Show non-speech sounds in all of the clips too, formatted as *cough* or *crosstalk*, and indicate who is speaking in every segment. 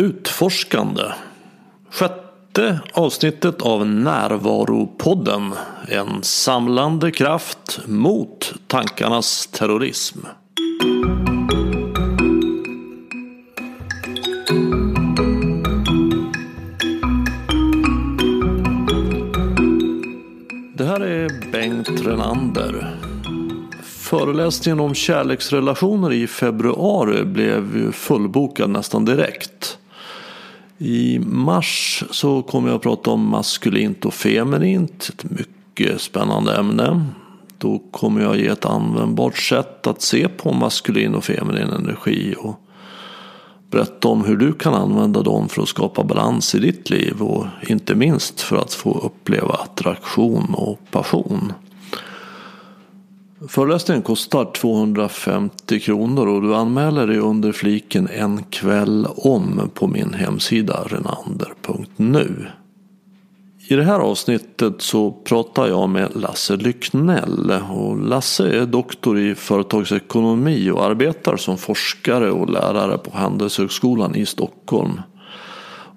Speaker 1: Utforskande. Sjätte avsnittet av Närvaropodden. En samlande kraft mot tankarnas terrorism. Det här är Bengt Renander. Föreläsningen om kärleksrelationer i februari blev fullbokad nästan direkt. I mars så kommer jag att prata om maskulint och feminint. Ett mycket spännande ämne. Då kommer jag ge ett användbart sätt att se på maskulin och feminin energi. Och berätta om hur du kan använda dem för att skapa balans i ditt liv. Och inte minst för att få uppleva attraktion och passion. Föreläsningen kostar 250 kronor och du anmäler dig under fliken en kväll om på min hemsida renander.nu. I det här avsnittet så pratar jag med Lasse Lycknell och Lasse är doktor i företagsekonomi och arbetar som forskare och lärare på Handelshögskolan i Stockholm.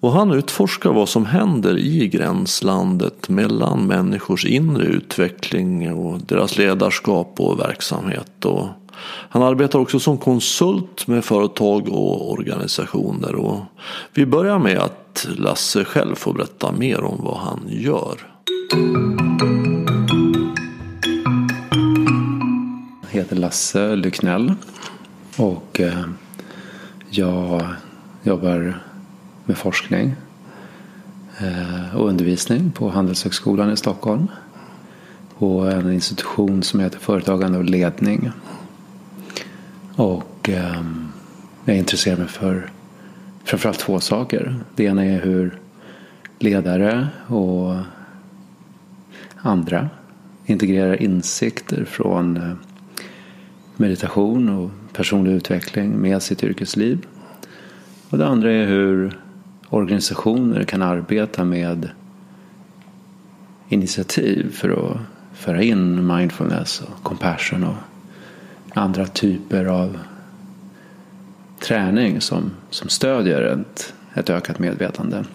Speaker 1: Och han utforskar vad som händer i gränslandet mellan människors inre utveckling och deras ledarskap och verksamhet. Och han arbetar också som konsult med företag och organisationer. Och vi börjar med att Lasse själv får berätta mer om vad han gör.
Speaker 2: Jag heter Lasse Lycknell och eh, jag jobbar med forskning eh, och undervisning på Handelshögskolan i Stockholm. På en institution som heter Företagande och ledning. Och ehm, jag intresserar mig för framförallt två saker. Det ena är hur ledare och andra integrerar insikter från eh, meditation och personlig utveckling med sitt yrkesliv. Och det andra är hur organisationer kan arbeta med initiativ för att föra in mindfulness och compassion och andra typer av träning som, som stödjer ett, ett ökat medvetande.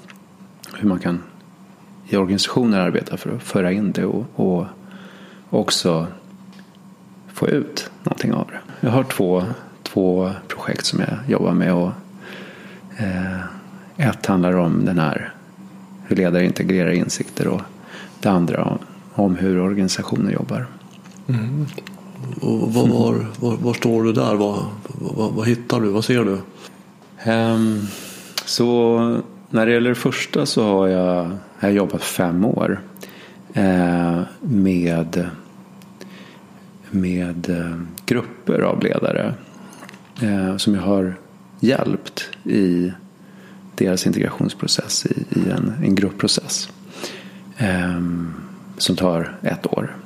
Speaker 2: Hur man kan i organisationer arbeta för att föra in det och, och också få ut någonting av det. Jag har två, två projekt som jag jobbar med och eh, ett handlar om den här hur ledare integrerar insikter och det andra om hur organisationer jobbar.
Speaker 1: Mm. Och var, var, var, var, står du där? Vad, hittar du? Vad ser du?
Speaker 2: Um, så när det gäller det första så har jag, jag har jobbat fem år eh, med, med eh, grupper av ledare eh, som jag har hjälpt i deras integrationsprocess i, i en, en gruppprocess. Eh, som tar ett år.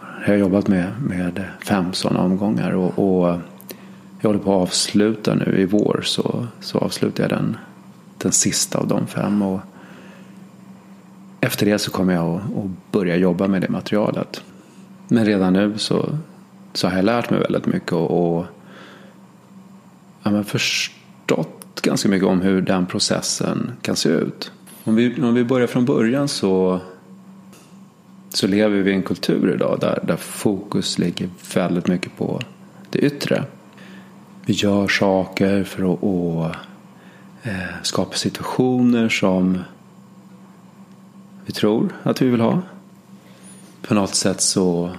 Speaker 2: Jag har jobbat med, med fem sådana omgångar och, och jag håller på att avsluta nu i vår så, så avslutar jag den, den sista av de fem. Och efter det så kommer jag att, att börja jobba med det materialet. Men redan nu så, så har jag lärt mig väldigt mycket och, och ja, förstått ganska mycket om hur den processen kan se ut. Om vi, om vi börjar från början så, så lever vi i en kultur idag där, där fokus ligger väldigt mycket på det yttre. Vi gör saker för att och, eh, skapa situationer som vi tror att vi vill ha. På något sätt så,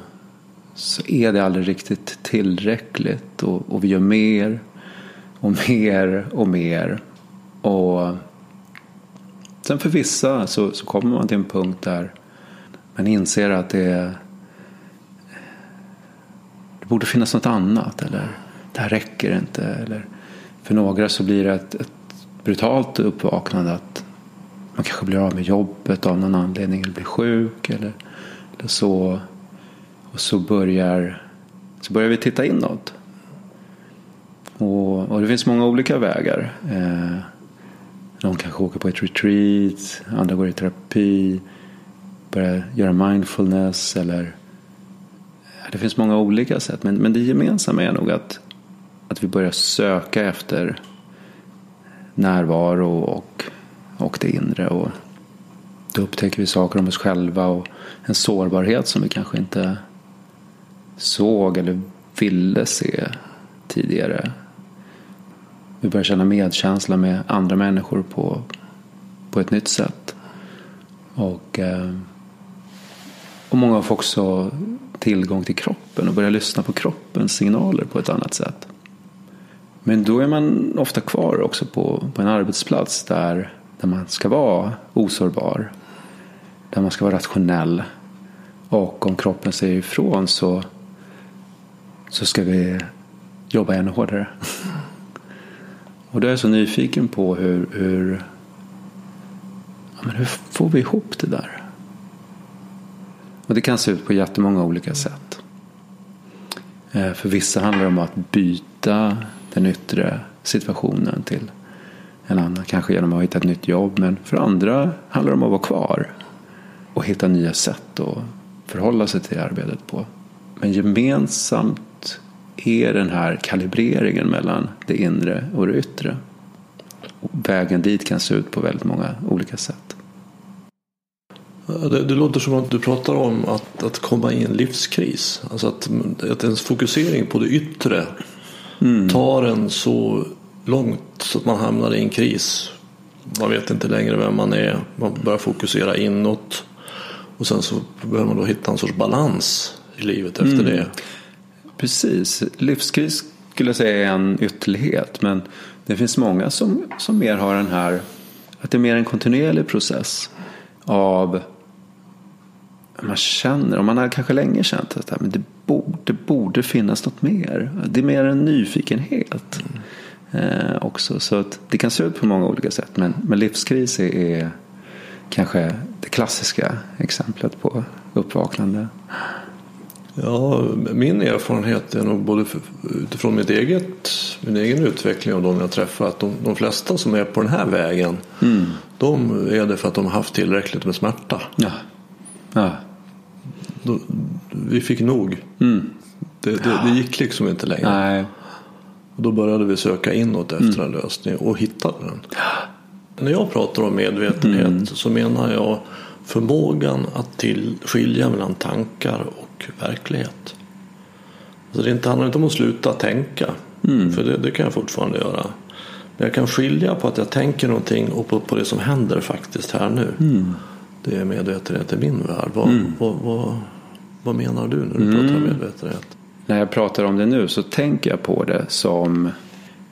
Speaker 2: så är det aldrig riktigt tillräckligt och, och vi gör mer och mer och mer. Och sen för vissa så, så kommer man till en punkt där man inser att det, det borde finnas något annat. Eller det här räcker inte. Eller för några så blir det ett, ett brutalt uppvaknande att man kanske blir av med jobbet av någon anledning eller blir sjuk eller, eller så. Och så börjar, så börjar vi titta inåt. Och, och det finns många olika vägar. Eh, någon kanske åker på ett retreat, andra går i terapi, börjar göra mindfulness eller det finns många olika sätt. Men, men det gemensamma är nog att, att vi börjar söka efter närvaro och, och det inre. Och då upptäcker vi saker om oss själva och en sårbarhet som vi kanske inte såg eller ville se tidigare. Vi börjar känna medkänsla med andra människor på, på ett nytt sätt. Och, eh, och många får också tillgång till kroppen och börjar lyssna på kroppens signaler på ett annat sätt. Men då är man ofta kvar också på, på en arbetsplats där, där man ska vara osårbar. Där man ska vara rationell. Och om kroppen säger ifrån så, så ska vi jobba ännu hårdare. *laughs* Och då är jag så nyfiken på hur, hur, ja, men hur får vi ihop det där? Och det kan se ut på jättemånga olika sätt. Eh, för vissa handlar det om att byta den yttre situationen till en annan. Kanske genom att hitta ett nytt jobb. Men för andra handlar det om att vara kvar. Och hitta nya sätt att förhålla sig till arbetet på. Men gemensamt är den här kalibreringen mellan det inre och det yttre. Vägen dit kan se ut på väldigt många olika sätt.
Speaker 1: Det, det, låter som att du pratar om att, att komma i en livskris. Alltså att, att ens fokusering på det yttre mm. tar en så långt så att man hamnar i en kris. Man vet inte längre vem man är. Man börjar fokusera inåt. Och sen så behöver man då hitta en sorts balans i livet efter mm. det.
Speaker 2: Precis. Livskris skulle jag säga är en ytterlighet. Men det finns många som, som mer har den här, att det är mer en kontinuerlig process av man känner, och man har kanske länge känt att men det, borde, det borde finnas något mer. Det är mer en nyfikenhet mm. eh, också. Så att det kan se ut på många olika sätt. Men, men livskris är, är kanske det klassiska exemplet på uppvaknande.
Speaker 1: Ja, min erfarenhet är nog både utifrån mitt eget, min egen utveckling och de jag träffar att de, de flesta som är på den här vägen mm. de är det för att de har haft tillräckligt med smärta.
Speaker 2: Ja. Ja.
Speaker 1: Då, vi fick nog. Mm. Det, det, det, gick liksom inte längre.
Speaker 2: Nej.
Speaker 1: Och då började vi söka inåt efter mm. en lösning och hittade den. När jag pratar om medvetenhet mm. så menar jag förmågan att till, skilja mellan tankar och verklighet. Alltså det handlar inte om att sluta tänka. Mm. För det, det, kan jag fortfarande göra. Men jag kan skilja på att jag tänker någonting och på, på det som händer faktiskt här nu. Mm. Det är medvetenhet i min värld. Vad, mm. vad, vad, vad, menar du när du mm. pratar om medvetenhet?
Speaker 2: När jag pratar om det nu så tänker jag på det som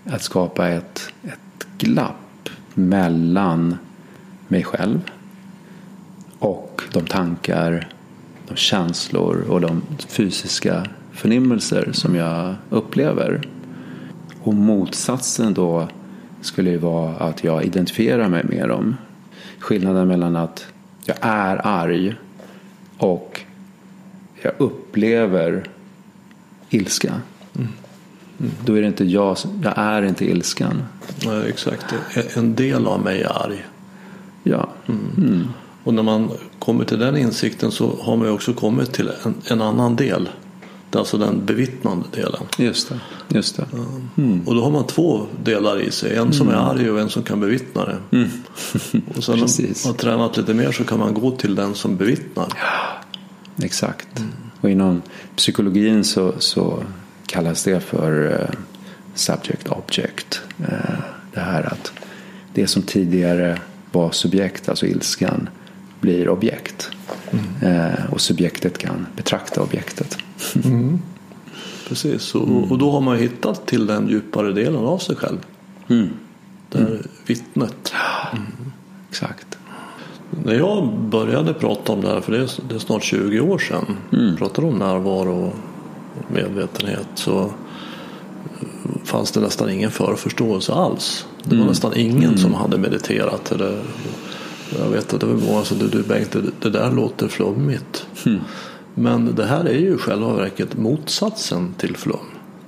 Speaker 2: att skapa ett, ett glapp mellan mig själv och de tankar, de känslor och de fysiska förnimmelser som jag upplever. Och motsatsen då skulle ju vara att jag identifierar mig med dem. Skillnaden mellan att jag är arg och jag upplever ilska. Mm. Mm. Då är det inte jag, jag är inte ilskan.
Speaker 1: Nej, exakt, en del av mig är arg.
Speaker 2: Ja. Mm.
Speaker 1: Och när man kommer till den insikten så har man ju också kommit till en, en annan del. Det är alltså den bevittnande delen.
Speaker 2: Just det. Just det.
Speaker 1: Mm. Och då har man två delar i sig. En som är mm. arg och en som kan bevittna det. Mm. *laughs* och sen när man har tränat lite mer så kan man gå till den som bevittnar.
Speaker 2: Ja, exakt. Mm. Och inom psykologin så, så kallas det för uh, subject object. Uh, det här att det som tidigare var subjekt, alltså ilskan, blir objekt. Mm. Eh, och subjektet kan betrakta objektet.
Speaker 1: Mm. *laughs* Precis, och, mm. och, då har man hittat till den djupare delen av sig själv. Mm. Det är vittnet.
Speaker 2: Mm. Exakt.
Speaker 1: När jag började prata om det här, för det är, det är snart 20 år sedan, mm. pratade om närvaro och medvetenhet så fanns det nästan ingen förförståelse alls. Det var mm. nästan ingen mm. som hade mediterat eller jag vet att det var många som du, du Bengt, det, det där låter flummigt. Mm. Men det här är ju själva verket motsatsen till flum.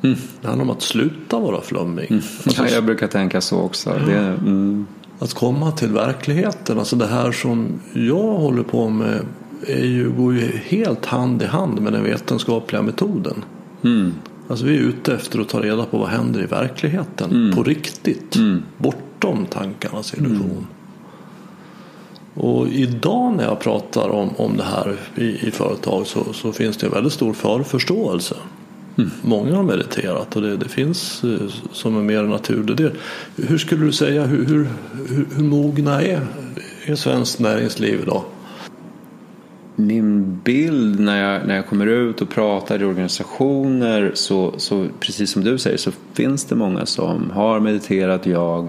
Speaker 1: Mm. Det handlar om att sluta vara flummig. Mm.
Speaker 2: Alltså, ja, jag brukar tänka så också. Det, mm.
Speaker 1: Att komma till verkligheten. Alltså det här som jag håller på med är ju, går ju helt hand i hand med den vetenskapliga metoden. Mm. Alltså vi är ute efter att ta reda på vad händer i verkligen. Mm. På riktigt. Mm. Bort bortom tankarnas illusion. Och idag när jag pratar om, om det här i, i företag så, så finns det en väldigt stor förförståelse. Mm. Många har mediterat och det, det, finns eh, som en mer naturlig del. Hur skulle du säga, hur, hur, hur, hur mogna är, är svenskt näringsliv idag?
Speaker 2: Min bild när jag, när jag kommer ut och pratar i organisationer så, så precis som du säger så finns det många som har mediterat. Jag,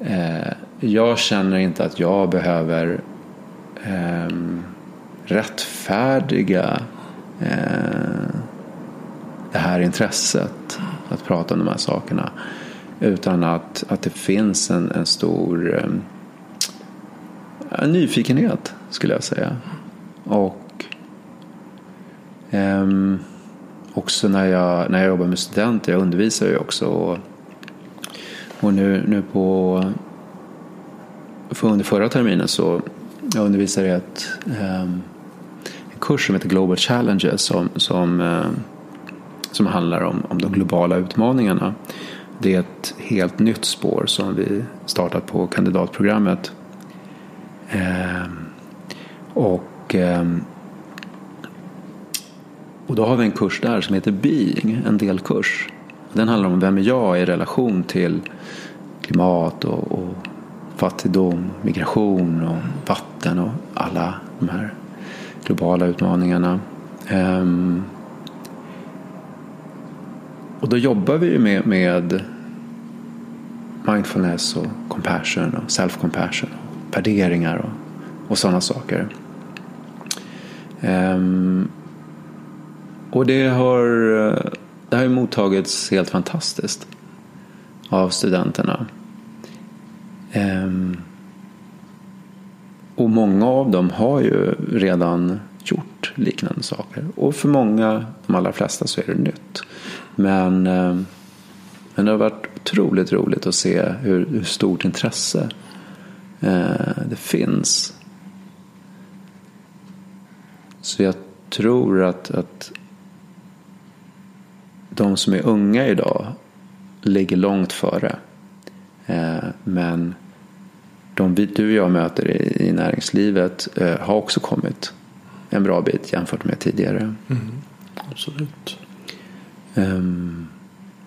Speaker 2: eh, jag känner inte att jag behöver eh, rättfärdiga eh, det här intresset att prata om de här sakerna. Utan att, att det finns en, en stor eh, nyfikenhet skulle jag säga. Och eh, också när jag, när jag jobbar med studenter, jag undervisar ju också. Och, och nu, nu på för under förra terminen så jag undervisade jag ett, eh, en kurs som heter Global Challenges som, som eh, som handlar om, om de globala utmaningarna. Det är ett helt nytt spår som vi startat på kandidatprogrammet. Eh, och, eh, och då har vi en kurs där som heter Being, en delkurs. Den handlar om vem är jag i relation till klimat och, och fattigdom, migration och vatten och alla de här globala utmaningarna. Um, och då jobbar vi med, med mindfulness och compassion och self-compassion. Och värderingar och, och sådana saker. Um, och det har, eh, det har mottagits helt fantastiskt av studenterna. Ehm, och många av dem har ju redan gjort liknande saker. Och för många, de allra flesta, så är det nytt. Men, ehm, men det har varit otroligt roligt att se hur, hur stort intresse eh, det finns. Så jag tror att, att de som är unga idag ligger långt före. Eh, men de du och jag möter i, näringslivet har också kommit en bra bit jämfört med tidigare. Mm,
Speaker 1: absolut.
Speaker 2: Um,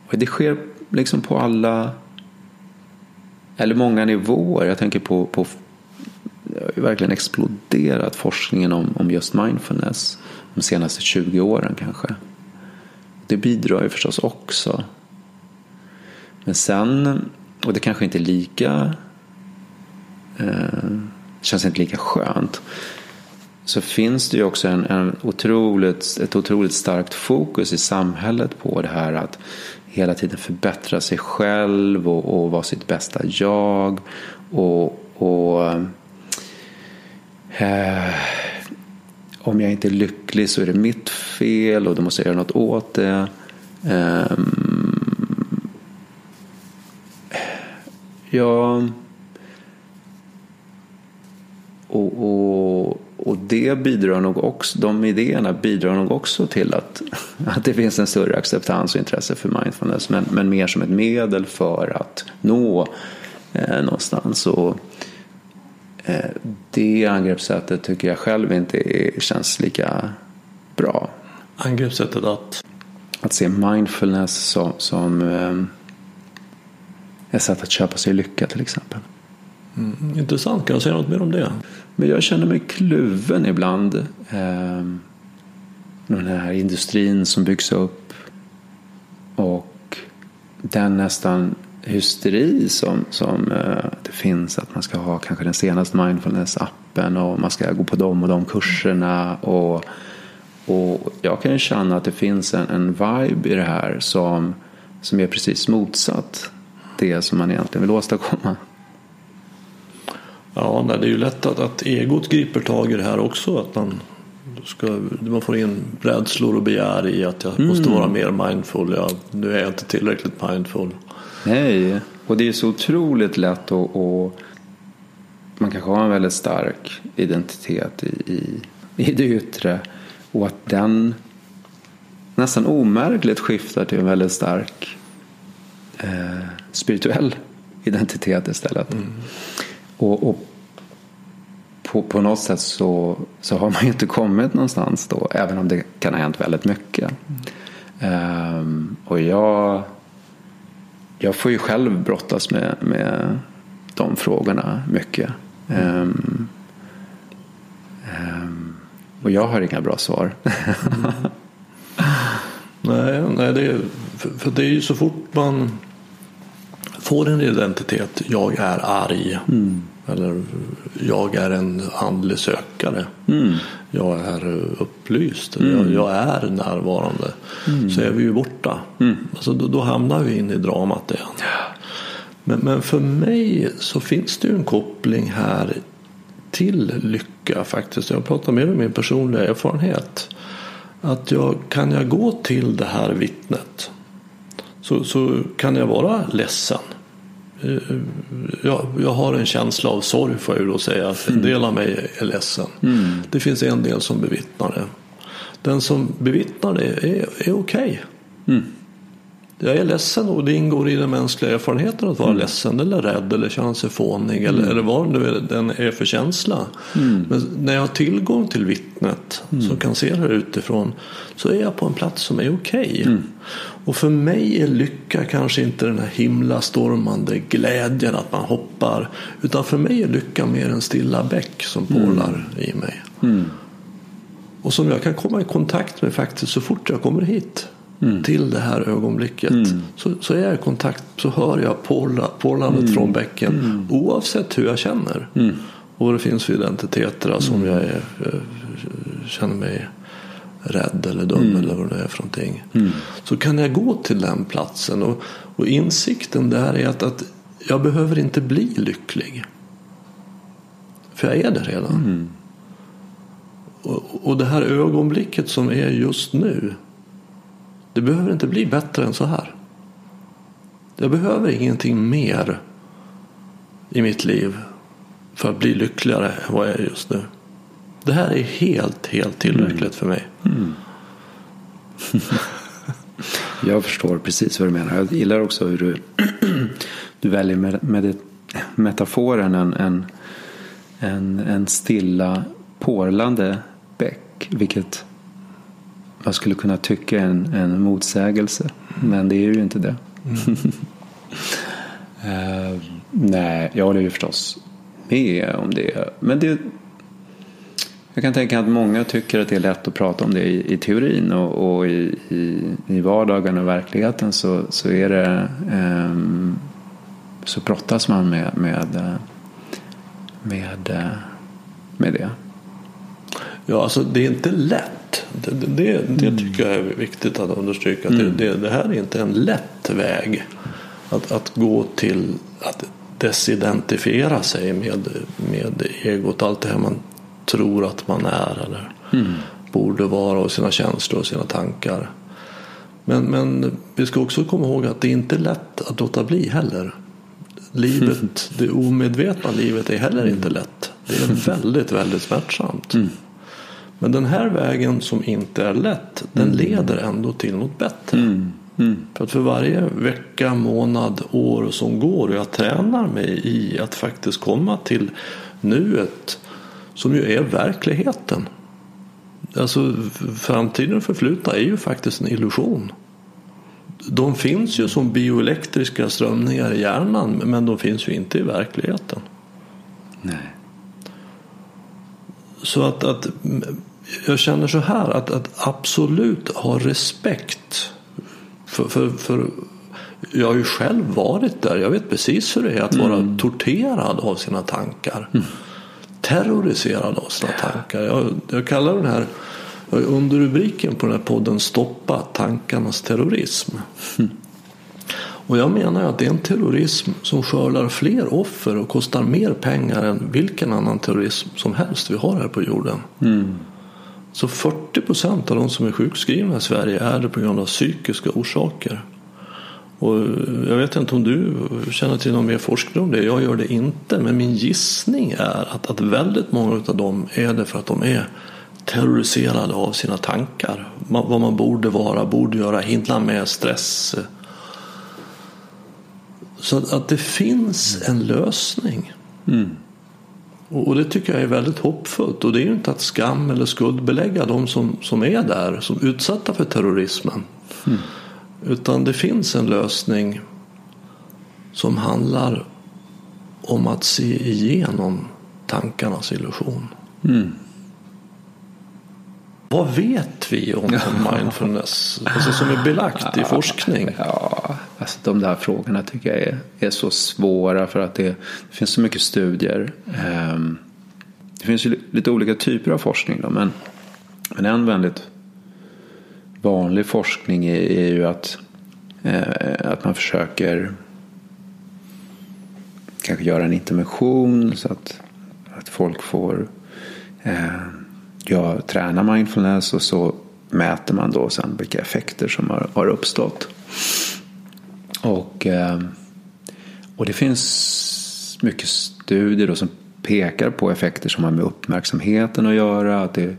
Speaker 2: och det sker liksom på alla, eller många nivåer. Jag tänker på, på verkligen exploderat forskningen om, om just mindfulness de senaste 20 åren kanske. Det bidrar ju förstås också. Men sen, och det kanske inte är lika, eh, känns inte lika skönt så finns det ju också en, en otroligt, ett otroligt starkt fokus i samhället på det här att hela tiden förbättra sig själv och, och vara sitt bästa jag. Och, och eh, om jag inte är lycklig så är det mitt fel och då måste jag göra något åt det. Eh, ja, och, och och det bidrar nog också, de idéerna bidrar nog också till att, *laughs* att det finns en större acceptans och intresse för mindfulness. Men, men mer som ett medel för att nå eh, någonstans. Och, eh, det angreppssättet tycker jag själv inte är, känns lika bra.
Speaker 1: Angreppssättet att?
Speaker 2: Att se mindfulness som, som eh, ett sätt att köpa sig lycka till exempel.
Speaker 1: Mm, intressant, kan du säga något mer om det?
Speaker 2: Men jag känner mig kluven ibland. Eh, den här industrin som byggs upp. Och den nästan hysteri som, som eh, det finns. Att man ska ha kanske den senaste mindfulness-appen och man ska gå på de och de kurserna. Och, och jag kan ju känna att det finns en, en vibe i det här som, som är precis motsatt det som man egentligen vill åstadkomma.
Speaker 1: Ja, det är ju lätt att, att egot griper tag i det här också. Att man, ska, man får in rädslor och begär i att jag mm. måste vara mer mindful. Ja, nu är jag inte tillräckligt mindful.
Speaker 2: Nej, och det är så otroligt lätt att och man kanske har en väldigt stark identitet i, i, i det yttre. Och att den nästan omärkligt skiftar till en väldigt stark eh, spirituell identitet istället. Mm. Och, och på, på, något sätt så, så har man ju inte kommit någonstans då, även om det kan ha hänt väldigt mycket. Mm. Um, och jag, jag får ju själv brottas med, med de frågorna mycket. Mm. Um, um, och jag har inga bra svar. *laughs*
Speaker 1: nej, nej det är, för, för, det är ju så fort man får en identitet, jag är arg. Mm. Eller jag är en andlig sökare. Mm. Jag är upplyst. Mm. Jag, jag, är närvarande. Mm. Så är vi ju borta. Mm. Alltså då, då, hamnar vi in i dramat igen. Men, men för mig så finns det ju en koppling här till lycka faktiskt. Jag pratar mer om min personliga erfarenhet. Att jag, kan jag gå till det här vittnet så, så kan jag vara ledsen. Eh, jag, jag har en känsla av sorg får jag då säga. Att en mm. del av mig är ledsen. Mm. Det finns en del som bevittnar det. Den som bevittnar det är, är okej. Okay. Mm. Jag är ledsen och det ingår i den mänskliga erfarenheten att vara mm. ledsen eller rädd eller känna sig fånig eller, mm. eller vad nu den är för känsla. Mm. Men när jag har tillgång till vittnet mm. som kan se det utifrån så är jag på en plats som är okej. Okay. Mm. Och för mig är lycka kanske inte den här himlastormande glädjen att man hoppar utan för mig är lycka mer en stilla bäck som mm. porlar i mig. Och som jag kan komma i kontakt med faktiskt så fort jag kommer hit mm. till det här ögonblicket. Mm. Så, så är jag i kontakt så hör jag porlandet mm. från bäcken mm. oavsett hur jag känner. Mm. Och vad det finns för identiteter som mm. jag är, känner mig rädd eller dum eller vad det är för någonting. Så kan jag gå till den platsen och, och insikten där är att, att jag behöver inte bli lycklig. För jag är det redan. Och, och det här ögonblicket som är just nu det behöver inte bli bättre än så här. Jag behöver ingenting mer i mitt liv för att bli lyckligare än vad jag är just nu. Det här är helt, helt tillräckligt mm. för mig. Mm. mm. *laughs*
Speaker 2: jag förstår precis vad du menar. Jag gillar också hur du, *clears throat* du väljer med, med metaforen en, en, en, en stilla porlande bäck. Vilket man skulle kunna tycka en, en motsägelse. Men det är ju inte det. Mm. uh, nej, jag håller ju förstås med om det. Men det, jag kan tänka att många tycker att det är lätt att prata om det i, i teorin och, och i, i, i, vardagen och verkligheten så, så är det um, så brottas man med, med, med, med det.
Speaker 1: Ja, alltså det är inte lätt. Det, det, det mm. tycker jag är viktigt att understryka. Mm. Det, det, det, här är inte en lätt väg att, att gå till att desidentifiera sig med, med egot. Allt det här man tror att man är eller mm. borde vara och sina känslor och sina tankar. Men, men vi ska också komma ihåg att det är inte lätt att låta bli heller. Livet, *laughs* det omedvetna livet är heller inte lätt. Det är väldigt, väldigt smärtsamt. Mm. Men den här vägen som inte är lätt, den mm. leder ändå till något bättre. Mm. Mm. För att för varje vecka, månad, år som går och jag tränar mig i att faktiskt komma till nuet som ju är verkligheten. Alltså framtiden och förflutna är ju faktiskt en illusion. De finns ju som bioelektriska strömningar i hjärnan men de finns ju inte i verkligheten.
Speaker 2: Nej.
Speaker 1: Så att, att jag känner så här att, att absolut ha respekt för, för, för jag har ju själv varit där. Jag vet precis hur det är att vara mm. torterad av sina tankar. Mm. Terroriserad av sina tankar. Jag, jag kallar den här under rubriken på den här podden Stoppa tankarnas terrorism. Mm. Och jag menar att det är en terrorism som skördar fler offer och kostar mer pengar än vilken annan terrorism som helst vi har här på jorden. Så 40 procent av de som är sjukskrivna i Sverige är det på grund av psykiska orsaker. Och eh, jag vet inte om du känner till någon mer forskning om det. Jag gör det inte. Men min gissning är att, att väldigt många av dem är det för att de är terroriserade av sina tankar. Vad man borde vara, borde göra, hindra med stress. Så att, att det finns en lösning. Mm och det tycker jag är väldigt hoppfullt. Och det är ju inte att skam eller skuldbelägga de som, som är där, som är utsatta för terrorismen. Utan det finns en lösning som handlar om att se igenom tankarnas illusion. Vad vet vi om mindfulness? Alltså som är belagt i forskning.
Speaker 2: Ja, alltså de där frågorna tycker jag är, är så svåra för att det, det finns så mycket studier. Ehm, det finns ju lite olika typer av forskning då, men, men en väldigt vanlig forskning är, är ju att, eh, att man försöker kanske göra en intervention så att, att folk får eh, ja, träna mindfulness och så mäter man då sen vilka effekter som har, har uppstått. Och, eh, och det finns mycket studier då som pekar på effekter som har med uppmärksamheten att göra. Att, det,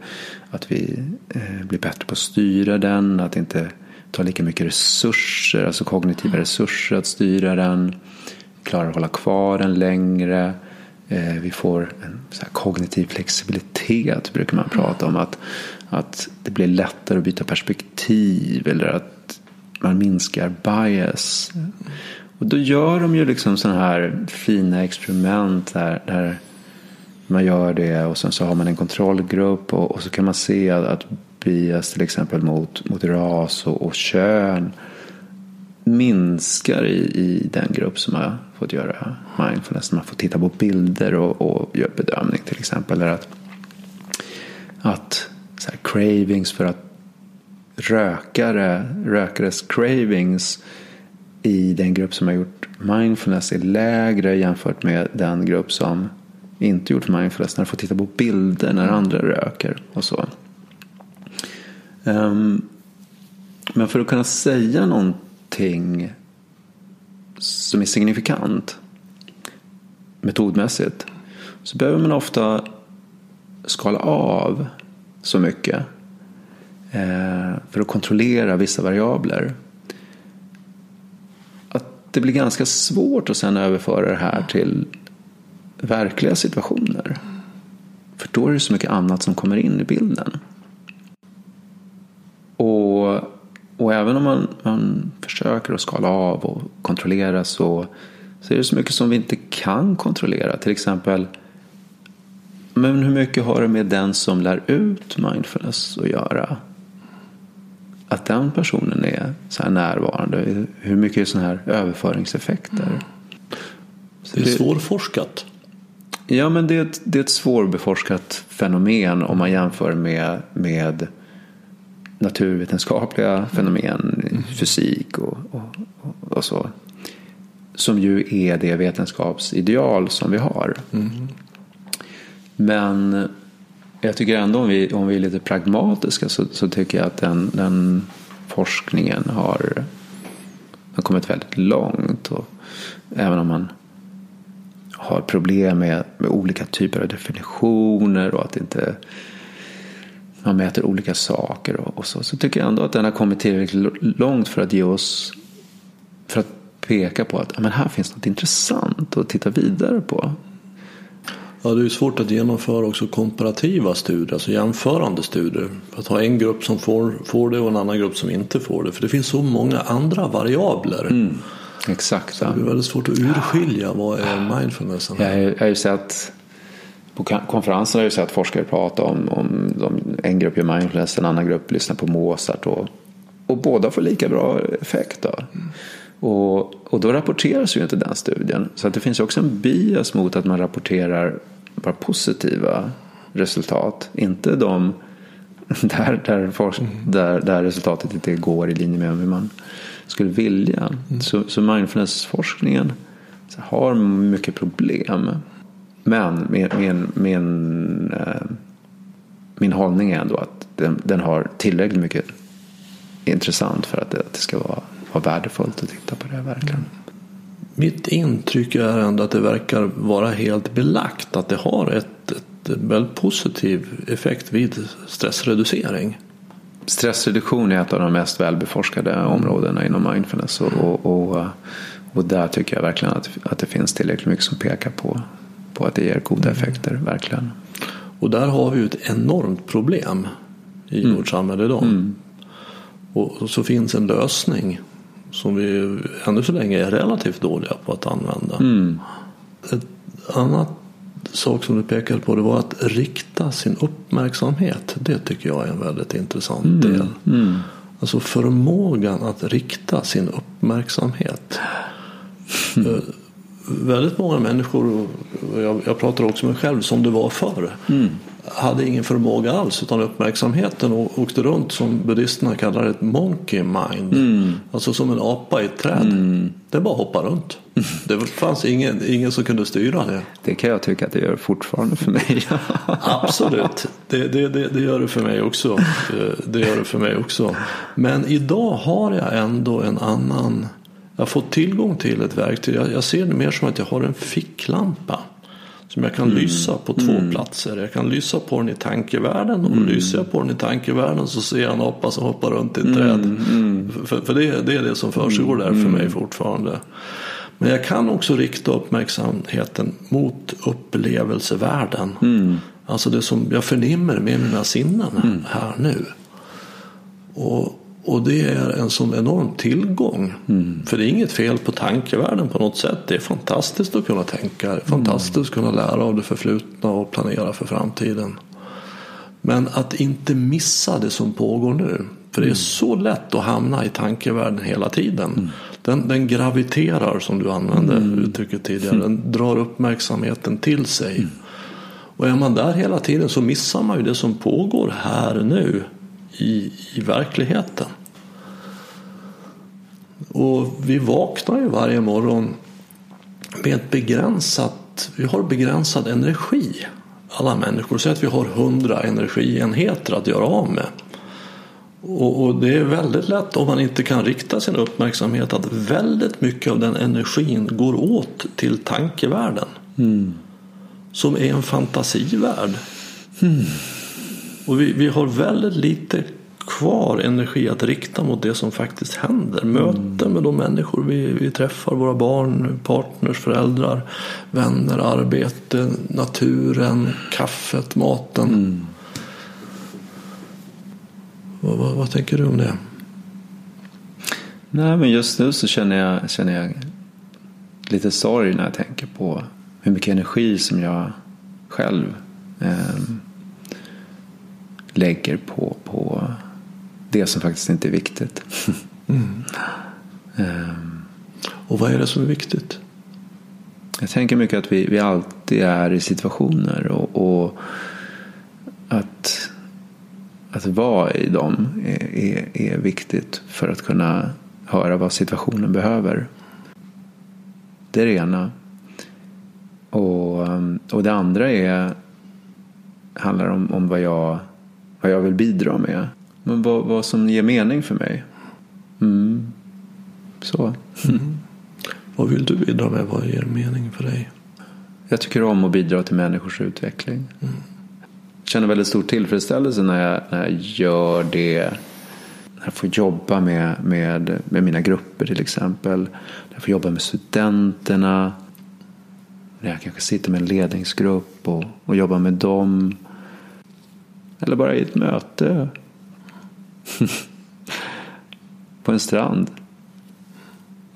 Speaker 2: att vi eh, blir bättre på att styra den. Att det inte tar lika mycket resurser, alltså kognitiva resurser att styra den. Klarar att hålla kvar den längre. Eh, vi får en så kognitiv flexibilitet brukar man prata om. Att, att det blir lättare att byta perspektiv eller att man minskar bias. Och då gör de ju liksom sådana här fina experiment där, där man gör det och sen så har man en kontrollgrupp och, och så kan man se att, att bias till exempel mot, mot ras och, och kön minskar i, i den grupp som har fått göra mindfulness. Man får titta på bilder och, och göra bedömning till exempel. Eller att, att så här, cravings för att rökare, rökares cravings i den grupp som har gjort mindfulness är lägre jämfört med den grupp som inte gjort mindfulness. När de får titta på bilder när andra röker och så. Um, men för att kunna säga någonting Någonting som är signifikant metodmässigt så behöver man ofta skala av så mycket eh, för att kontrollera vissa variabler. Att det blir ganska svårt att sen överföra det här till verkliga situationer. För då är det så mycket annat som kommer in i bilden. Och, och även om man, man försöker att skala av och kontrollera så, så är det så mycket som vi inte kan kontrollera. Till exempel men hur mycket har det med den som lär ut mindfulness att göra? Att den personen är så här närvarande. Hur mycket är sådana här överföringseffekter? Mm.
Speaker 1: Så det är svårforskat.
Speaker 2: Ja, men det är, ett, det är ett svårbeforskat fenomen om man jämför med, med naturvetenskapliga fenomen, mm. fysik och, och, och, så. Som ju är det vetenskapsideal som vi har. Mm. Men jag tycker ändå om vi, om vi är lite pragmatiska så, så tycker jag att den, den forskningen har, har kommit väldigt långt. Och även om man har problem med, med olika typer av definitioner och att inte man mäter olika saker och, och, så. Så tycker jag ändå att den har kommit tillräckligt långt för att ge oss för att peka på att men här finns något intressant att titta vidare på.
Speaker 1: Ja, det är svårt att genomföra också komparativa studier, alltså jämförande studier. Att ha en grupp som får, får det och en annan grupp som inte får det. För det finns så många andra variabler.
Speaker 2: Mm. Exakt.
Speaker 1: Så det är väldigt svårt att urskilja vad är mindfulness.
Speaker 2: Jag har ju sett på konferenser har jag sett forskare prata om, om de, en grupp gör mindfulness, en annan grupp lyssnar på Mozart och, och båda får lika bra effekt. Då. Mm. Och, och då rapporteras ju inte den studien. Så att det finns också en bias mot att man rapporterar bara positiva resultat. Inte de *laughs* där, där, forsk- mm. där, där resultatet inte går i linje med hur man skulle vilja. Mm. Så, så mindfulnessforskningen har mycket problem. Men min, min, min, äh, min hållning är ändå att den, den har tillräckligt mycket intressant för att det, att det ska vara, vara värdefullt att titta på det verkligen.
Speaker 1: Mitt intryck är ändå att det verkar vara helt belagt att det har ett, ett väldigt positiv effekt vid stressreducering.
Speaker 2: Stressreduktion är ett av de mest välbeforskade områdena inom mindfulness. Och, och, och, och där tycker jag verkligen att, att det finns tillräckligt mycket som pekar på, på att det ger goda effekter, verkligen.
Speaker 1: Och där har vi ju ett enormt problem i
Speaker 2: Mm.
Speaker 1: vårt samhälle idag. Och, och så finns en lösning som vi ännu så länge är relativt dåliga på att använda.
Speaker 2: Mm.
Speaker 1: Ett annat sak som du pekade på det var att rikta sin uppmärksamhet. Det tycker jag är en väldigt intressant del.
Speaker 2: Mm.
Speaker 1: Alltså förmågan att rikta sin uppmärksamhet. Eh, väldigt många människor, och jag, jag pratar också med mig själv som det var förr, hade ingen förmåga alls utan uppmärksamheten å- åkte runt som buddhisterna kallar ett monkey mind. Alltså som en apa i ett träd. Det bara hoppar runt. *laughs* Det fanns ingen, ingen som kunde styra det.
Speaker 2: Det kan jag tycka att det gör fortfarande för mig. *laughs*
Speaker 1: Absolut, det, det, det, det gör det för mig också. Eh, Det gör det för mig också. Men idag har jag ändå en annan. Jag har fått tillgång till ett verktyg. Jag, jag ser det mer som att jag har en ficklampa. Som jag kan lysa på två platser. Jag kan lysa på den i tankevärlden. Och lyser jag på den i tankevärlden så ser jag en apa som hoppar runt i ett träd. För, för det, det är det som försiggår där för mig fortfarande. Men jag kan också rikta uppmärksamheten mot upplevelsevärlden. Alltså det som jag förnimmer med mina sinnen här nu. Och, och det är en sån enorm tillgång. För det är inget fel på tankevärlden på något sätt. Det är fantastiskt att kunna tänka. Det är fantastiskt att kunna lära av det förflutna och planera för framtiden. Men att inte missa det som pågår nu. För det är så lätt att hamna i tankevärlden hela tiden. Den, den graviterar som du använde uttrycket tidigare. Den drar uppmärksamheten till sig. Och är man där hela tiden så missar man ju det som pågår här nu i, i verkligheten. Och vi vaknar ju varje morgon med ett begränsat, vi har begränsad energi. Alla människor säger att vi har hundra energienheter att göra av med. Och, och det är väldigt lätt om man inte kan rikta sin uppmärksamhet att väldigt mycket av den energin går åt till tankevärlden. Som är en fantasivärld. Och vi, vi har väldigt lite kvar energi att rikta mot det som faktiskt händer. Möten med de människor vi, vi träffar, våra barn, partners, föräldrar, vänner, arbete, naturen, kaffet, maten. Vad, vad, vad tänker du om det?
Speaker 2: Nej, men just nu så känner jag, känner jag lite sorg när jag tänker på hur mycket energi som jag själv eh, lägger på, på det som faktiskt inte är viktigt. *laughs* Ehm,
Speaker 1: Och vad är det som är viktigt?
Speaker 2: jag tänker mycket att vi, vi alltid är i situationer och, och att, att vara i dem är, är, är viktigt för att kunna höra vad situationen behöver. Det är det ena. Och, um, och det andra är, handlar om, om vad, jag, vad jag vill bidra med. Men vad, vad som ger mening för mig. Mm. Så. *laughs*
Speaker 1: Vad vill du bidra med? Vad ger mening för dig?
Speaker 2: Jag tycker om att bidra till människors utveckling. Jag känner väldigt stor tillfredsställelse när jag, när jag gör det. När jag får jobba med, med, med mina grupper till exempel. När jag får jobba med studenterna. När jag kanske sitter med en ledningsgrupp och, och jobbar med dem. Eller bara i ett möte. *laughs* På en strand.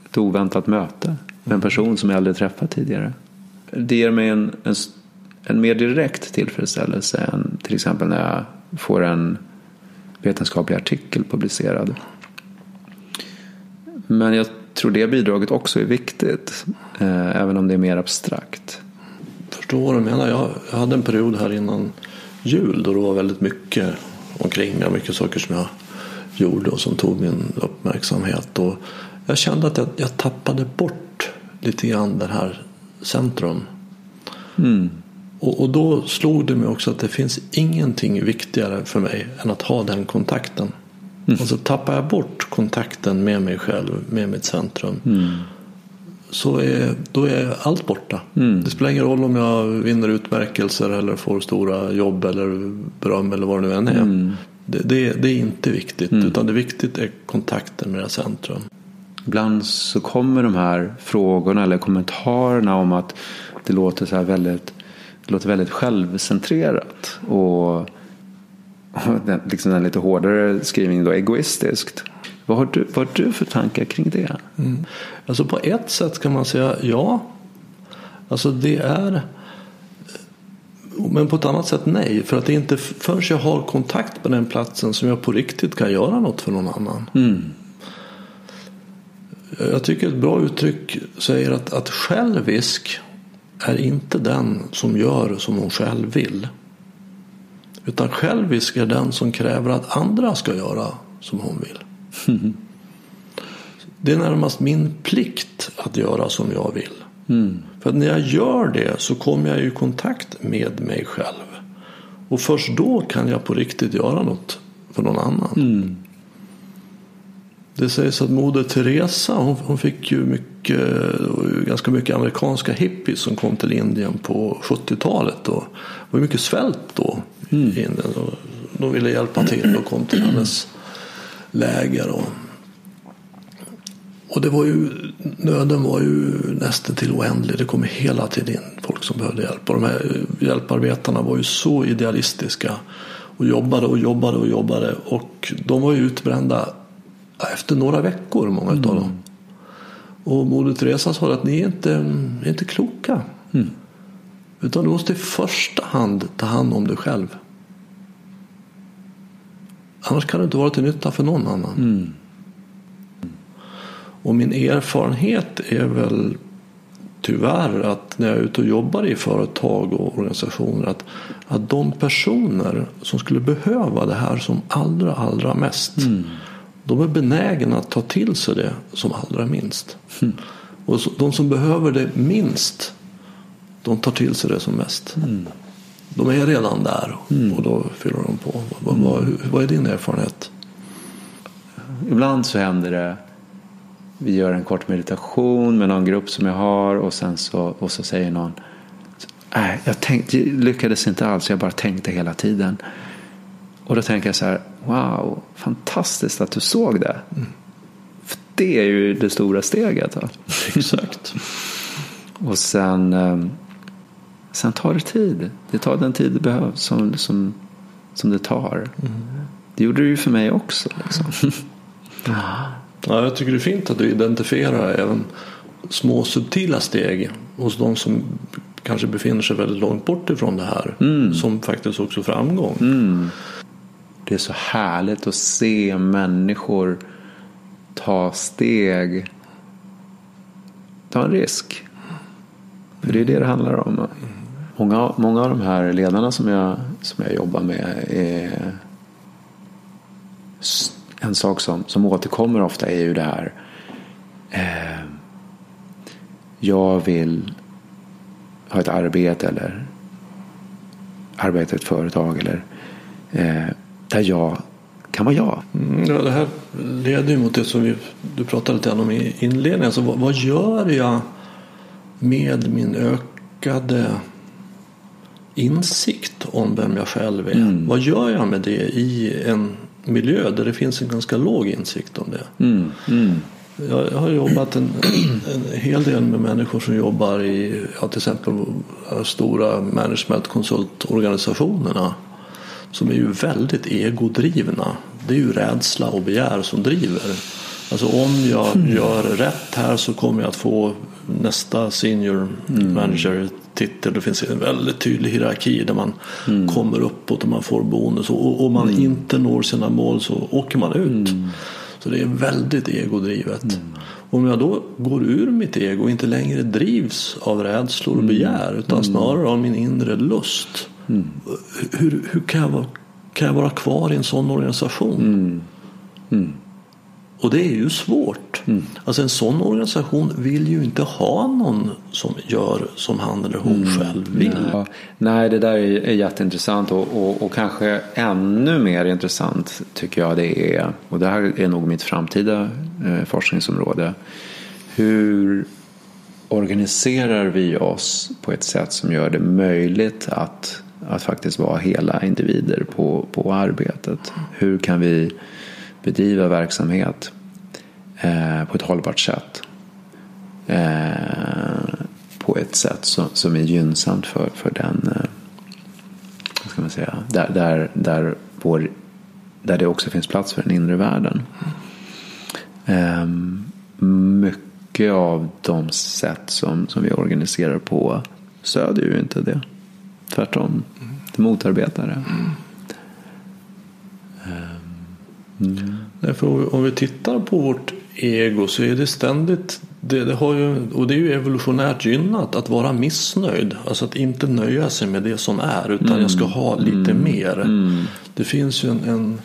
Speaker 2: Ett oväntat möte med en person som jag aldrig träffat tidigare. Det ger mig en, en, en mer direkt tillfredsställelse än till exempel när jag får en vetenskaplig artikel publicerad. Men jag tror det bidraget också är viktigt, eh, även om det är mer abstrakt.
Speaker 1: Förstår vad du menar. Jag, jag hade en period här innan jul då det var väldigt mycket omkring mig. Mycket saker som jag gjorde och som tog min uppmärksamhet. Och jag kände att jag, jag tappade bort lite grann det här centrum. Och, och då slog det mig också att det finns ingenting viktigare för mig än att ha den kontakten. Alltså tappar jag bort kontakten med mig själv, med mitt centrum. Så är, då är allt borta. Det spelar ingen roll om jag vinner utmärkelser eller får stora jobb eller beröm eller vad det nu än är. Det, det, det är inte viktigt. Utan det viktigt är kontakten med det här centrum.
Speaker 2: ibland så kommer de här frågorna eller kommentarerna om att det låter så här väldigt, det låter väldigt självcentrerat. Och den, liksom den lite hårdare skrivningen då, egoistiskt. Vad har du, vad har du för tankar kring det?
Speaker 1: Mm. Alltså på ett sätt kan man säga ja. Alltså det är men på ett annat sätt nej. För att det är inte förrän jag har kontakt med den platsen som jag på riktigt kan göra något för någon annan.
Speaker 2: Mm.
Speaker 1: Jag tycker ett bra uttryck säger att, att självisk är inte den som gör som hon själv vill. Utan självisk är den som kräver att andra ska göra som hon vill.
Speaker 2: Mm. *laughs*
Speaker 1: Det är närmast min plikt att göra som jag vill.
Speaker 2: Mm.
Speaker 1: För när jag gör det så kommer jag i kontakt med mig själv. Och först då kan jag på riktigt göra något för någon annan.
Speaker 2: Mm.
Speaker 1: Det sägs att Moder Teresa hon, hon, fick ju mycket, ganska mycket amerikanska hippies som kom till Indien på 70-talet. Det var mycket svält då mm. i Indien. De ville hjälpa till och kom till hennes läger. Och, och det var ju, nöden var ju nästan till oändlig. Det kom hela tiden in folk som behövde hjälp. Och de här hjälparbetarna var ju så idealistiska. Och jobbade och jobbade och jobbade. Och de var ju utbrända efter några veckor, många mm. av dem. Och Moder Teresa sa att ni är inte, är inte kloka.
Speaker 2: Mm.
Speaker 1: Utan du måste i första hand ta hand om dig själv. Annars kan du inte vara till nytta för någon annan.
Speaker 2: Mm.
Speaker 1: Och min erfarenhet är väl tyvärr att när jag är ute och jobbar i företag och organisationer att, att de personer som skulle behöva det här som allra, allra mest
Speaker 2: mm.
Speaker 1: de är benägna att ta till sig det som allra minst.
Speaker 2: Mm.
Speaker 1: Och de som behöver det minst de tar till sig det som mest.
Speaker 2: Mm.
Speaker 1: De är redan där
Speaker 2: Mm.
Speaker 1: och då fyller de på. Vad, vad, vad är din erfarenhet?
Speaker 2: Ibland så händer det vi gör en kort meditation med någon grupp som jag har och sen så, och så säger någon Nej, jag tänkte, lyckades inte alls. Jag bara tänkte hela tiden. Och då tänker jag så här, wow, fantastiskt att du såg det.
Speaker 1: Mm.
Speaker 2: För det är ju det stora steget.
Speaker 1: Exakt. *laughs*
Speaker 2: och sen, ehm, sen tar det tid. Det tar den tid det behövs som, som, som det tar.
Speaker 1: Mm.
Speaker 2: Det gjorde det ju för mig också. Liksom.
Speaker 1: Ja, jag tycker det är fint att du identifierar även små subtila steg hos de som kanske befinner sig väldigt långt bort ifrån det här.
Speaker 2: Mm.
Speaker 1: Som faktiskt också framgång.
Speaker 2: Mm. Det är så härligt att se människor ta steg. Ta en risk. För det är det det handlar om. Många, många av de här ledarna som jag, som jag jobbar med är en sak som, som återkommer ofta är ju det här. Eh, jag vill ha ett arbete eller arbeta i ett företag eller eh, där jag kan vara jag.
Speaker 1: Mm, ja, det här leder ju mot det som vi, du pratade lite om i inledningen. Alltså, vad, vad gör jag med min ökade insikt om vem jag själv är?
Speaker 2: Mm.
Speaker 1: Vad gör jag med det i en miljö där det finns en ganska låg insikt om det?
Speaker 2: Mm, mm,
Speaker 1: Jag har jobbat en, en hel del med människor som jobbar i ja, till exempel stora managementkonsultorganisationerna som är ju väldigt egodrivna. Det är ju rädsla och begär som driver. Alltså om jag gör rätt här så kommer jag att få nästa senior manager titel. Det finns en väldigt tydlig hierarki där man kommer uppåt och man får bonus. Och om man inte når sina mål så åker man ut. Så det är väldigt egodrivet. Om jag då går ur mitt ego och inte längre drivs av rädslor och begär utan snarare av min inre lust. Hur, hur kan, jag vara, kan jag vara kvar i en sån organisation? Och det är ju svårt. Alltså en sån organisation vill ju inte ha någon som gör som han eller hon själv vill.
Speaker 2: Ja, nej, det där är, är jätteintressant och, och, och kanske ännu mer intressant tycker jag det är, och det här är nog mitt framtida eh, forskningsområde, hur organiserar vi oss på ett sätt som gör det möjligt att, att faktiskt vara hela individer på, på arbetet? Hur kan vi bedriva verksamhet eh, på ett hållbart sätt. Eh, på ett sätt som, som är gynnsamt för, för den, eh, vad ska man säga, där, där, där, vår, där det också finns plats för den inre världen. Eh, mycket av de sätt som, som vi organiserar på stödjer ju inte det. Tvärtom, det motarbetar det.
Speaker 1: Mm. Därför om vi tittar på vårt ego så är det ständigt det, det, har ju, och det är ju evolutionärt gynnat att vara missnöjd. Alltså att inte nöja sig med det som är utan mm. jag ska ha lite mm. mer. Mm. Det finns ju en, en,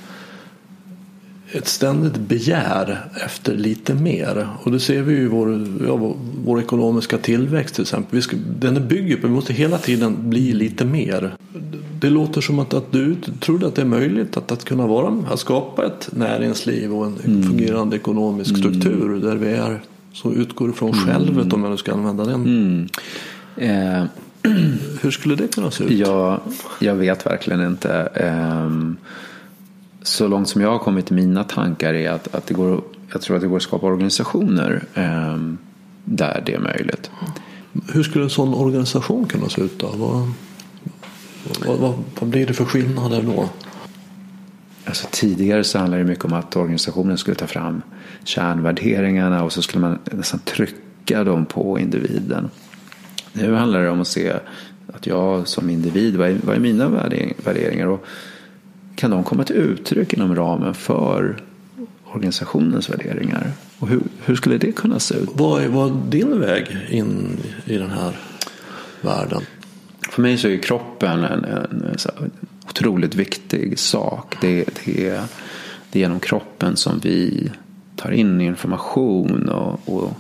Speaker 1: ett ständigt begär efter lite mer. Och det ser vi ju i vår, ja, vår ekonomiska tillväxt till exempel. Vi ska, den bygger på att vi måste hela tiden bli lite mer. Det låter som att, att du tror att det är möjligt att, att kunna vara, att skapa ett näringsliv och en mm. fungerande ekonomisk struktur mm. där vi är så utgår ifrån mm. självet om jag nu ska använda den. Mm. Eh. Hur skulle det kunna se ut?
Speaker 2: Jag, jag vet verkligen inte. Eh, så långt som jag har kommit i mina tankar är att, att det går, jag tror att det går att skapa organisationer eh, där det är möjligt.
Speaker 1: Hur skulle en sån organisation kunna se ut då? Vad, vad, vad, vad blir det för skillnader då?
Speaker 2: Alltså tidigare så handlade det mycket om att organisationen skulle ta fram kärnvärderingarna och så skulle man nästan trycka dem på individen. Nu handlar det om att se att jag som individ, vad är, vad är mina värderingar och kan de komma till uttryck inom ramen för organisationens värderingar? Och hur, hur skulle det kunna se ut?
Speaker 1: Vad är vad din väg in i den här världen?
Speaker 2: För mig så är kroppen en, en, en otroligt viktig sak. Det, det, är, det är genom kroppen som vi tar in information och, och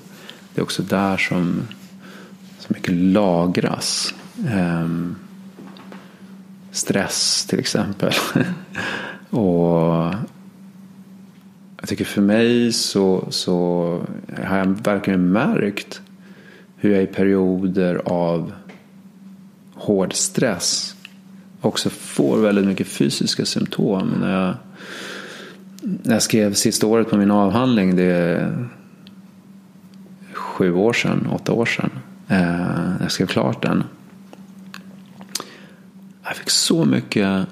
Speaker 2: det är också där som så mycket lagras. Um, stress till exempel. *laughs* och jag tycker för mig så, så har jag verkligen märkt hur jag i perioder av hård stress också får väldigt mycket fysiska symptom. När jag, när jag skrev sista året på min avhandling, det är sju år sedan, åtta år sedan, eh, jag skrev klart den. Jag fick så mycket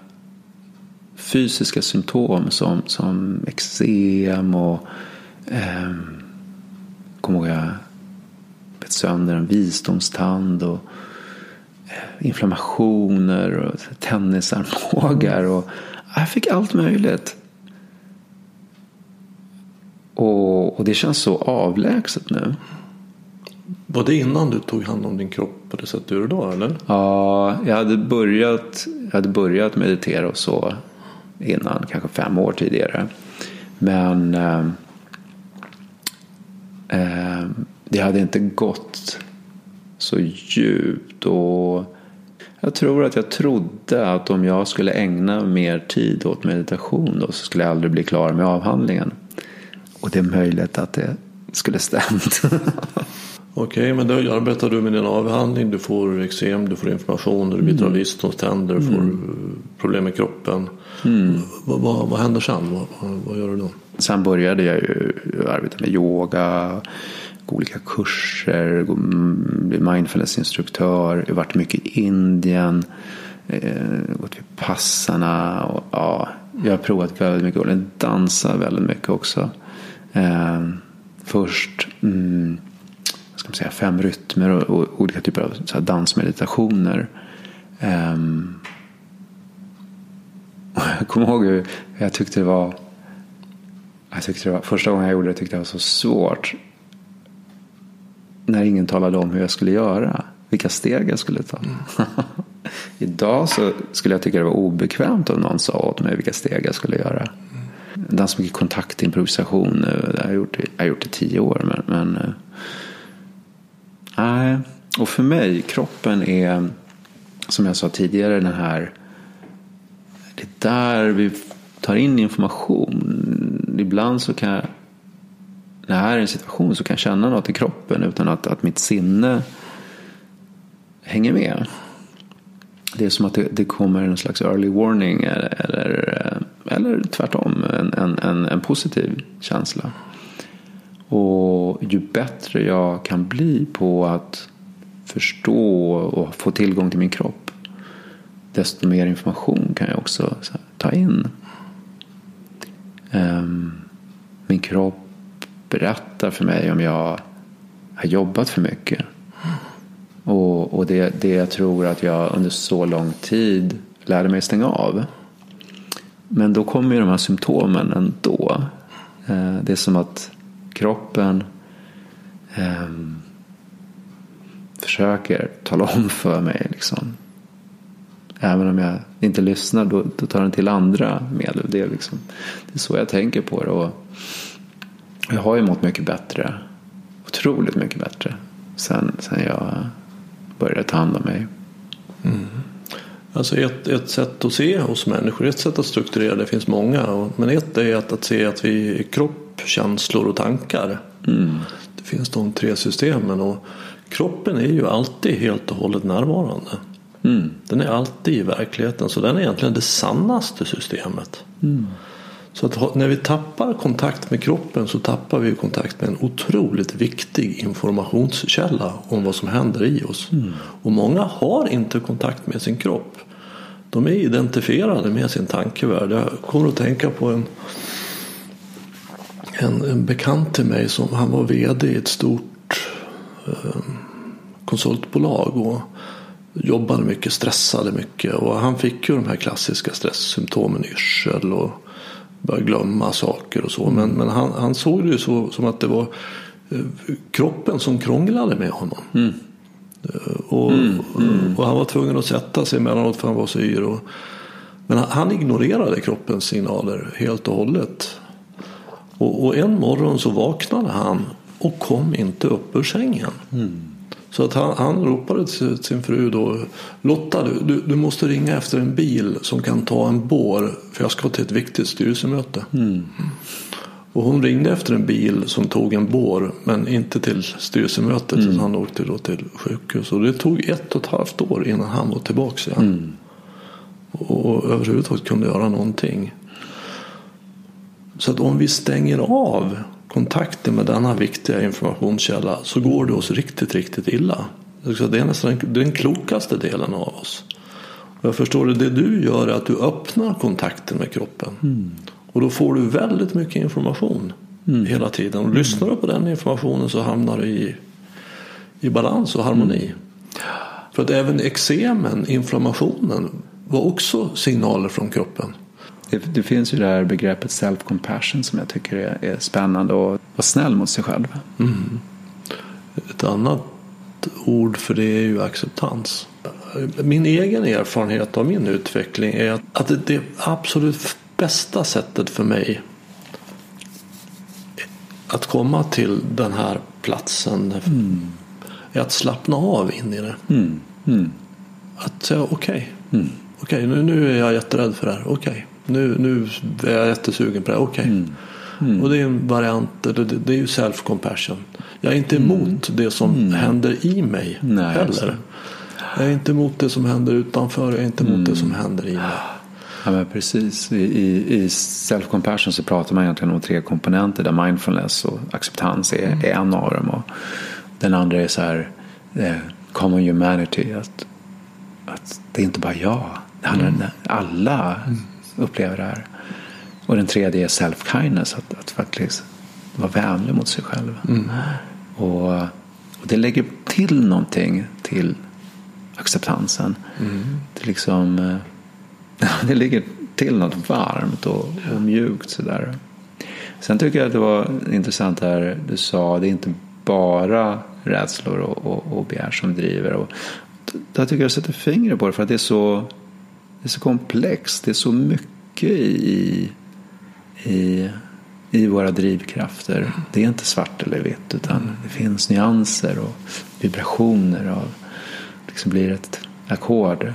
Speaker 2: fysiska symptom som, som eksem och eh, kommer ihåg jag bet sönder en visdomstand och eh, inflammationer och tennisarmbågar. Och jag fick allt möjligt. Och, och, det känns så avlägset nu.
Speaker 1: Var det innan du tog hand om din kropp på det sätt du gör idag eller?
Speaker 2: Ja, jag hade börjat, jag hade börjat meditera och så innan, kanske fem år tidigare. Men eh, eh, det hade inte gått så djupt. Och jag tror att jag trodde att om jag skulle ägna mer tid åt meditation då så skulle jag aldrig bli klar med avhandlingen. Och det är möjligt att det skulle stämt. *laughs*
Speaker 1: Okej, men då arbetar du med din avhandling. Du får eksem, du får information, du biter av mm. visdomständer, du får mm. problem med kroppen. Mm. Vad, vad, vad, händer sen? Vad, vad, gör du då?
Speaker 2: Sen började jag ju arbeta med yoga gå olika kurser, bli mindfulnessinstruktör. Jag har varit mycket i Indien, eh, gått vid passarna. Och, ja, jag har provat väldigt mycket och dansar väldigt mycket också. Eh, först mm, ska man säga, fem rytmer och, och olika typer av dansmeditationer. Eh, jag kommer ihåg hur jag tyckte det var jag tyckte det var, första gången jag gjorde det tyckte jag var så svårt när ingen talade om hur jag skulle göra. Vilka steg jag skulle ta. Mm. *laughs* Idag så skulle jag tycka det var obekvämt om någon sa åt mig vilka steg jag skulle göra. Mm. Dans mycket kontaktimprovisation nu. Jag har gjort det, jag har gjort det tio år. Men, men nej. Och för mig, kroppen är som jag sa tidigare den här. Det är där vi tar in information. Ibland så kan jag när jag är i en situation så kan jag känna något i kroppen utan att, att mitt sinne hänger med. Det är som att det, det kommer en slags early warning eller, eller, eh, eller tvärtom en, en, en, en positiv känsla. Och ju bättre jag kan bli på att förstå och få tillgång till min kropp desto mer information kan jag också ta in. Ehm, min kropp berättar för mig om jag har jobbat för mycket. Och, och det, det jag tror att jag under så lång tid lärde mig stänga av. Men då kommer ju de här symptomen ändå. Ehm, det är som att kroppen eh, försöker tala om för mig. Liksom. Även om jag inte lyssnar då, då tar den till andra medel. Det är, liksom, det är så jag tänker på det. Och jag har ju mått mycket bättre. Otroligt mycket bättre. Sen, sen jag började ta hand om mig.
Speaker 1: Mm. Alltså ett, ett sätt att se hos människor, ett sätt att strukturera, det finns många. Men ett är att, att se att vi är kropp, känslor och tankar. Mm. Det finns de tre systemen. Och kroppen är ju alltid helt och hållet närvarande. Mm. Den är alltid i verkligheten. Så den är egentligen det sannaste systemet. Mm. Så att när vi tappar kontakt med kroppen så tappar vi kontakt med en otroligt viktig informationskälla om vad som händer i oss. Mm. Och många har inte kontakt med sin kropp. De är identifierade med sin tankevärld. Jag kommer att tänka på en, en, en bekant till mig som han var vd i ett stort eh, konsultbolag. Och jobbade mycket, stressade mycket och han fick ju de här klassiska stresssymptomen, yrsel och börja glömma saker och så. Men, men han, han såg det ju så som att det var eh, kroppen som krånglade med honom. Mm. Eh, och, mm, mm. och, han var tvungen att sätta sig emellanåt för han var så yr. Och, men han, han ignorerade kroppens signaler helt och hållet. Och, och, en morgon så vaknade han och kom inte upp ur sängen. Mm. Så att han, han ropade till sin fru då. Lotta du, du måste ringa efter en bil som kan ta en bår. För jag ska till ett viktigt styrelsemöte. Mm. Och hon ringde efter en bil som tog en bår. Men inte till styrelsemötet. Mm. Så han åkte då till sjukhus. Och det tog ett och ett halvt år innan han var tillbaka igen. Mm. Och, och överhuvudtaget kunde göra någonting. Så att om vi stänger av kontakten med denna viktiga informationskälla så går det oss riktigt, riktigt illa. Det är nästan den klokaste delen av oss. Jag förstår det, det du gör är att du öppnar kontakten med kroppen. Mm. Och då får du väldigt mycket information mm. hela tiden. Och lyssnar du på den informationen så hamnar du i, i balans och harmoni. Mm. För att även eksemen, inflammationen, var också signaler från kroppen.
Speaker 2: Det, det, finns ju det här begreppet self-compassion som jag tycker är, är spännande och vara snäll mot sig själv. Mm.
Speaker 1: Ett annat ord för det är ju acceptans. Min egen erfarenhet av min utveckling är att, att det, absolut bästa sättet för mig att komma till den här platsen mm. är att slappna av in i det. Mm. Mm. Att säga okej, okay. Mm. okay, nu, nu är jag jätterädd för det här. Okej, okay. Nu, nu är jag jättesugen på det. Okej. Okay. Mm. Mm. Och det är en variant, det, det är ju self-compassion. Jag är inte mm. emot det som mm. händer i mig Nej, heller. Alltså. Jag är inte emot det som händer utanför. Jag är inte emot det mm. som händer i mig.
Speaker 2: Ja, men precis. I, i, i self-compassion så pratar man egentligen om tre komponenter där mindfulness och acceptans är, mm. är en av dem. Och den andra är så här eh, common humanity. Att, att det är inte bara jag. Det handlar mm. alla upplever det här. Och den tredje är self-kindness, att, att faktiskt vara vänlig mot sig själv. Mm. Och, och, det lägger till någonting till acceptansen. Mm. Det, liksom, eh, *laughs* det lägger till något varmt och, och mjukt sådär. Sen tycker jag att det var intressant här du sa, det är inte bara rädslor och, och, och begär som driver. Och, jag tycker jag sätter fingret på det för att det är så det är så komplext. Det är så mycket i, i, i våra drivkrafter. Det är inte svart eller vitt utan det finns nyanser och vibrationer av liksom blir ett ackord.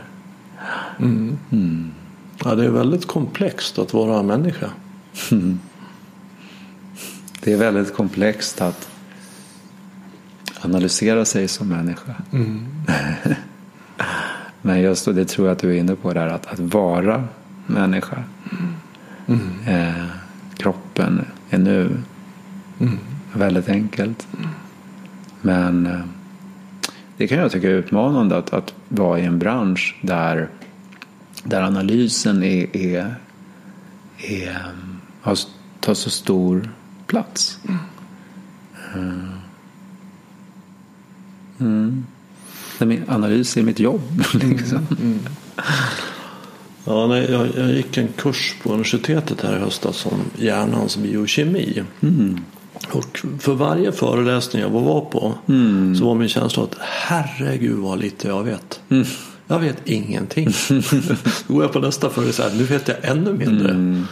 Speaker 1: Mm. Mm. Ja, det är väldigt komplext att vara människa. Mm.
Speaker 2: Det är väldigt komplext att analysera sig som människa. *laughs* Mm. Men just det tror jag att du är inne på där, att, att vara människa. Mm. Eh, kroppen är nu. Mm. väldigt enkelt. Men eh, det kan jag tycka är utmanande att, att vara i en bransch där, där analysen är, är, är, har, tar så stor plats. Mm. Mm. Analys är mitt jobb. *laughs* Liksom. Mm.
Speaker 1: Ja, nej, jag, jag, gick en kurs på universitetet här i höstas om hjärnans biokemi. Mm. Och för varje föreläsning jag var på mm. så var min känsla att herregud vad lite jag vet. Mm. Jag vet ingenting. så *laughs* går jag på nästa föreläsning nu vet jag ännu mindre. Mm.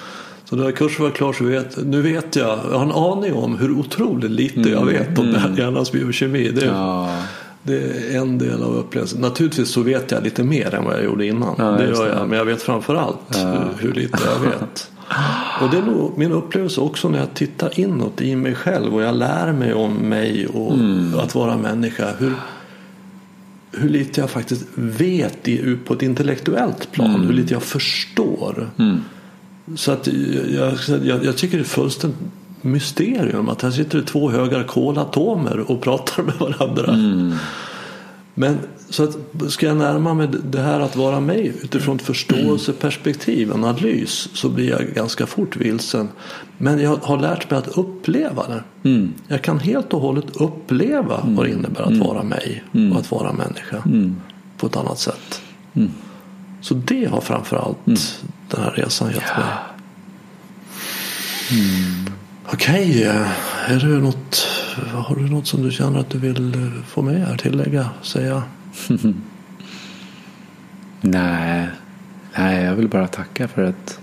Speaker 1: Så när kursen var klar så vet nu vet jag, jag har en aning om hur otroligt lite jag mm. vet om mm. hjärnans biokemi. Det, ja. Det är en del av upplevelsen. Naturligtvis så vet jag lite mer än vad jag gjorde innan. Ja, det gör jag. Men jag vet framför allt ja. hur, hur lite jag vet. *laughs* Och det är nog min upplevelse också när jag tittar inåt i mig själv och jag lär mig om mig och mm. att vara människa. Hur, hur lite jag faktiskt vet i, på ett intellektuellt plan. Mm. Hur lite jag förstår. Mm. Så att jag, jag, jag tycker det är fullständigt mysterium att här sitter det två högar kolatomer och pratar med varandra. Mm. Men så att ska jag närma mig det här att vara mig utifrån ett förståelseperspektiv, analys, så blir jag ganska fort vilsen. Men jag har lärt mig att uppleva det. Mm. Jag kan helt och hållet uppleva mm. vad det innebär att mm. vara mig mm. och att vara människa mm. på ett annat sätt. Så det har framförallt mm. den här resan gett mig. Okej, okay. är det något, har du något som du känner att du vill få med här, tillägga, säga? *laughs*
Speaker 2: nej, nej, jag vill bara tacka för ett,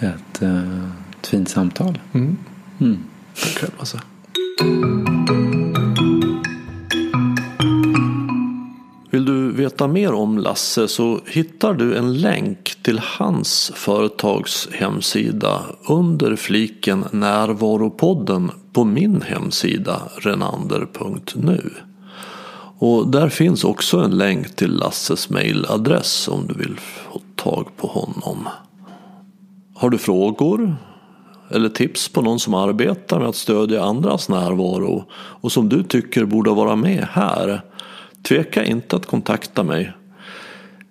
Speaker 2: ett, ett fint samtal. Mm.
Speaker 1: Mm. Tack själv alltså. Veta mer om Lasse så hittar du en länk till hans företags hemsida under fliken Närvaropodden på min hemsida renander.nu. Och där finns också en länk till Lasses mailadress om du vill få tag på honom. Har du frågor eller tips på någon som arbetar med att stödja andras närvaro och som du tycker borde vara med här? Tveka inte att kontakta mig.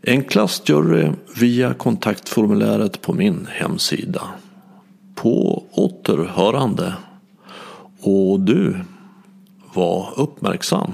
Speaker 1: Enklast gör det via kontaktformuläret på min hemsida. På återhörande. Och du, var uppmärksam.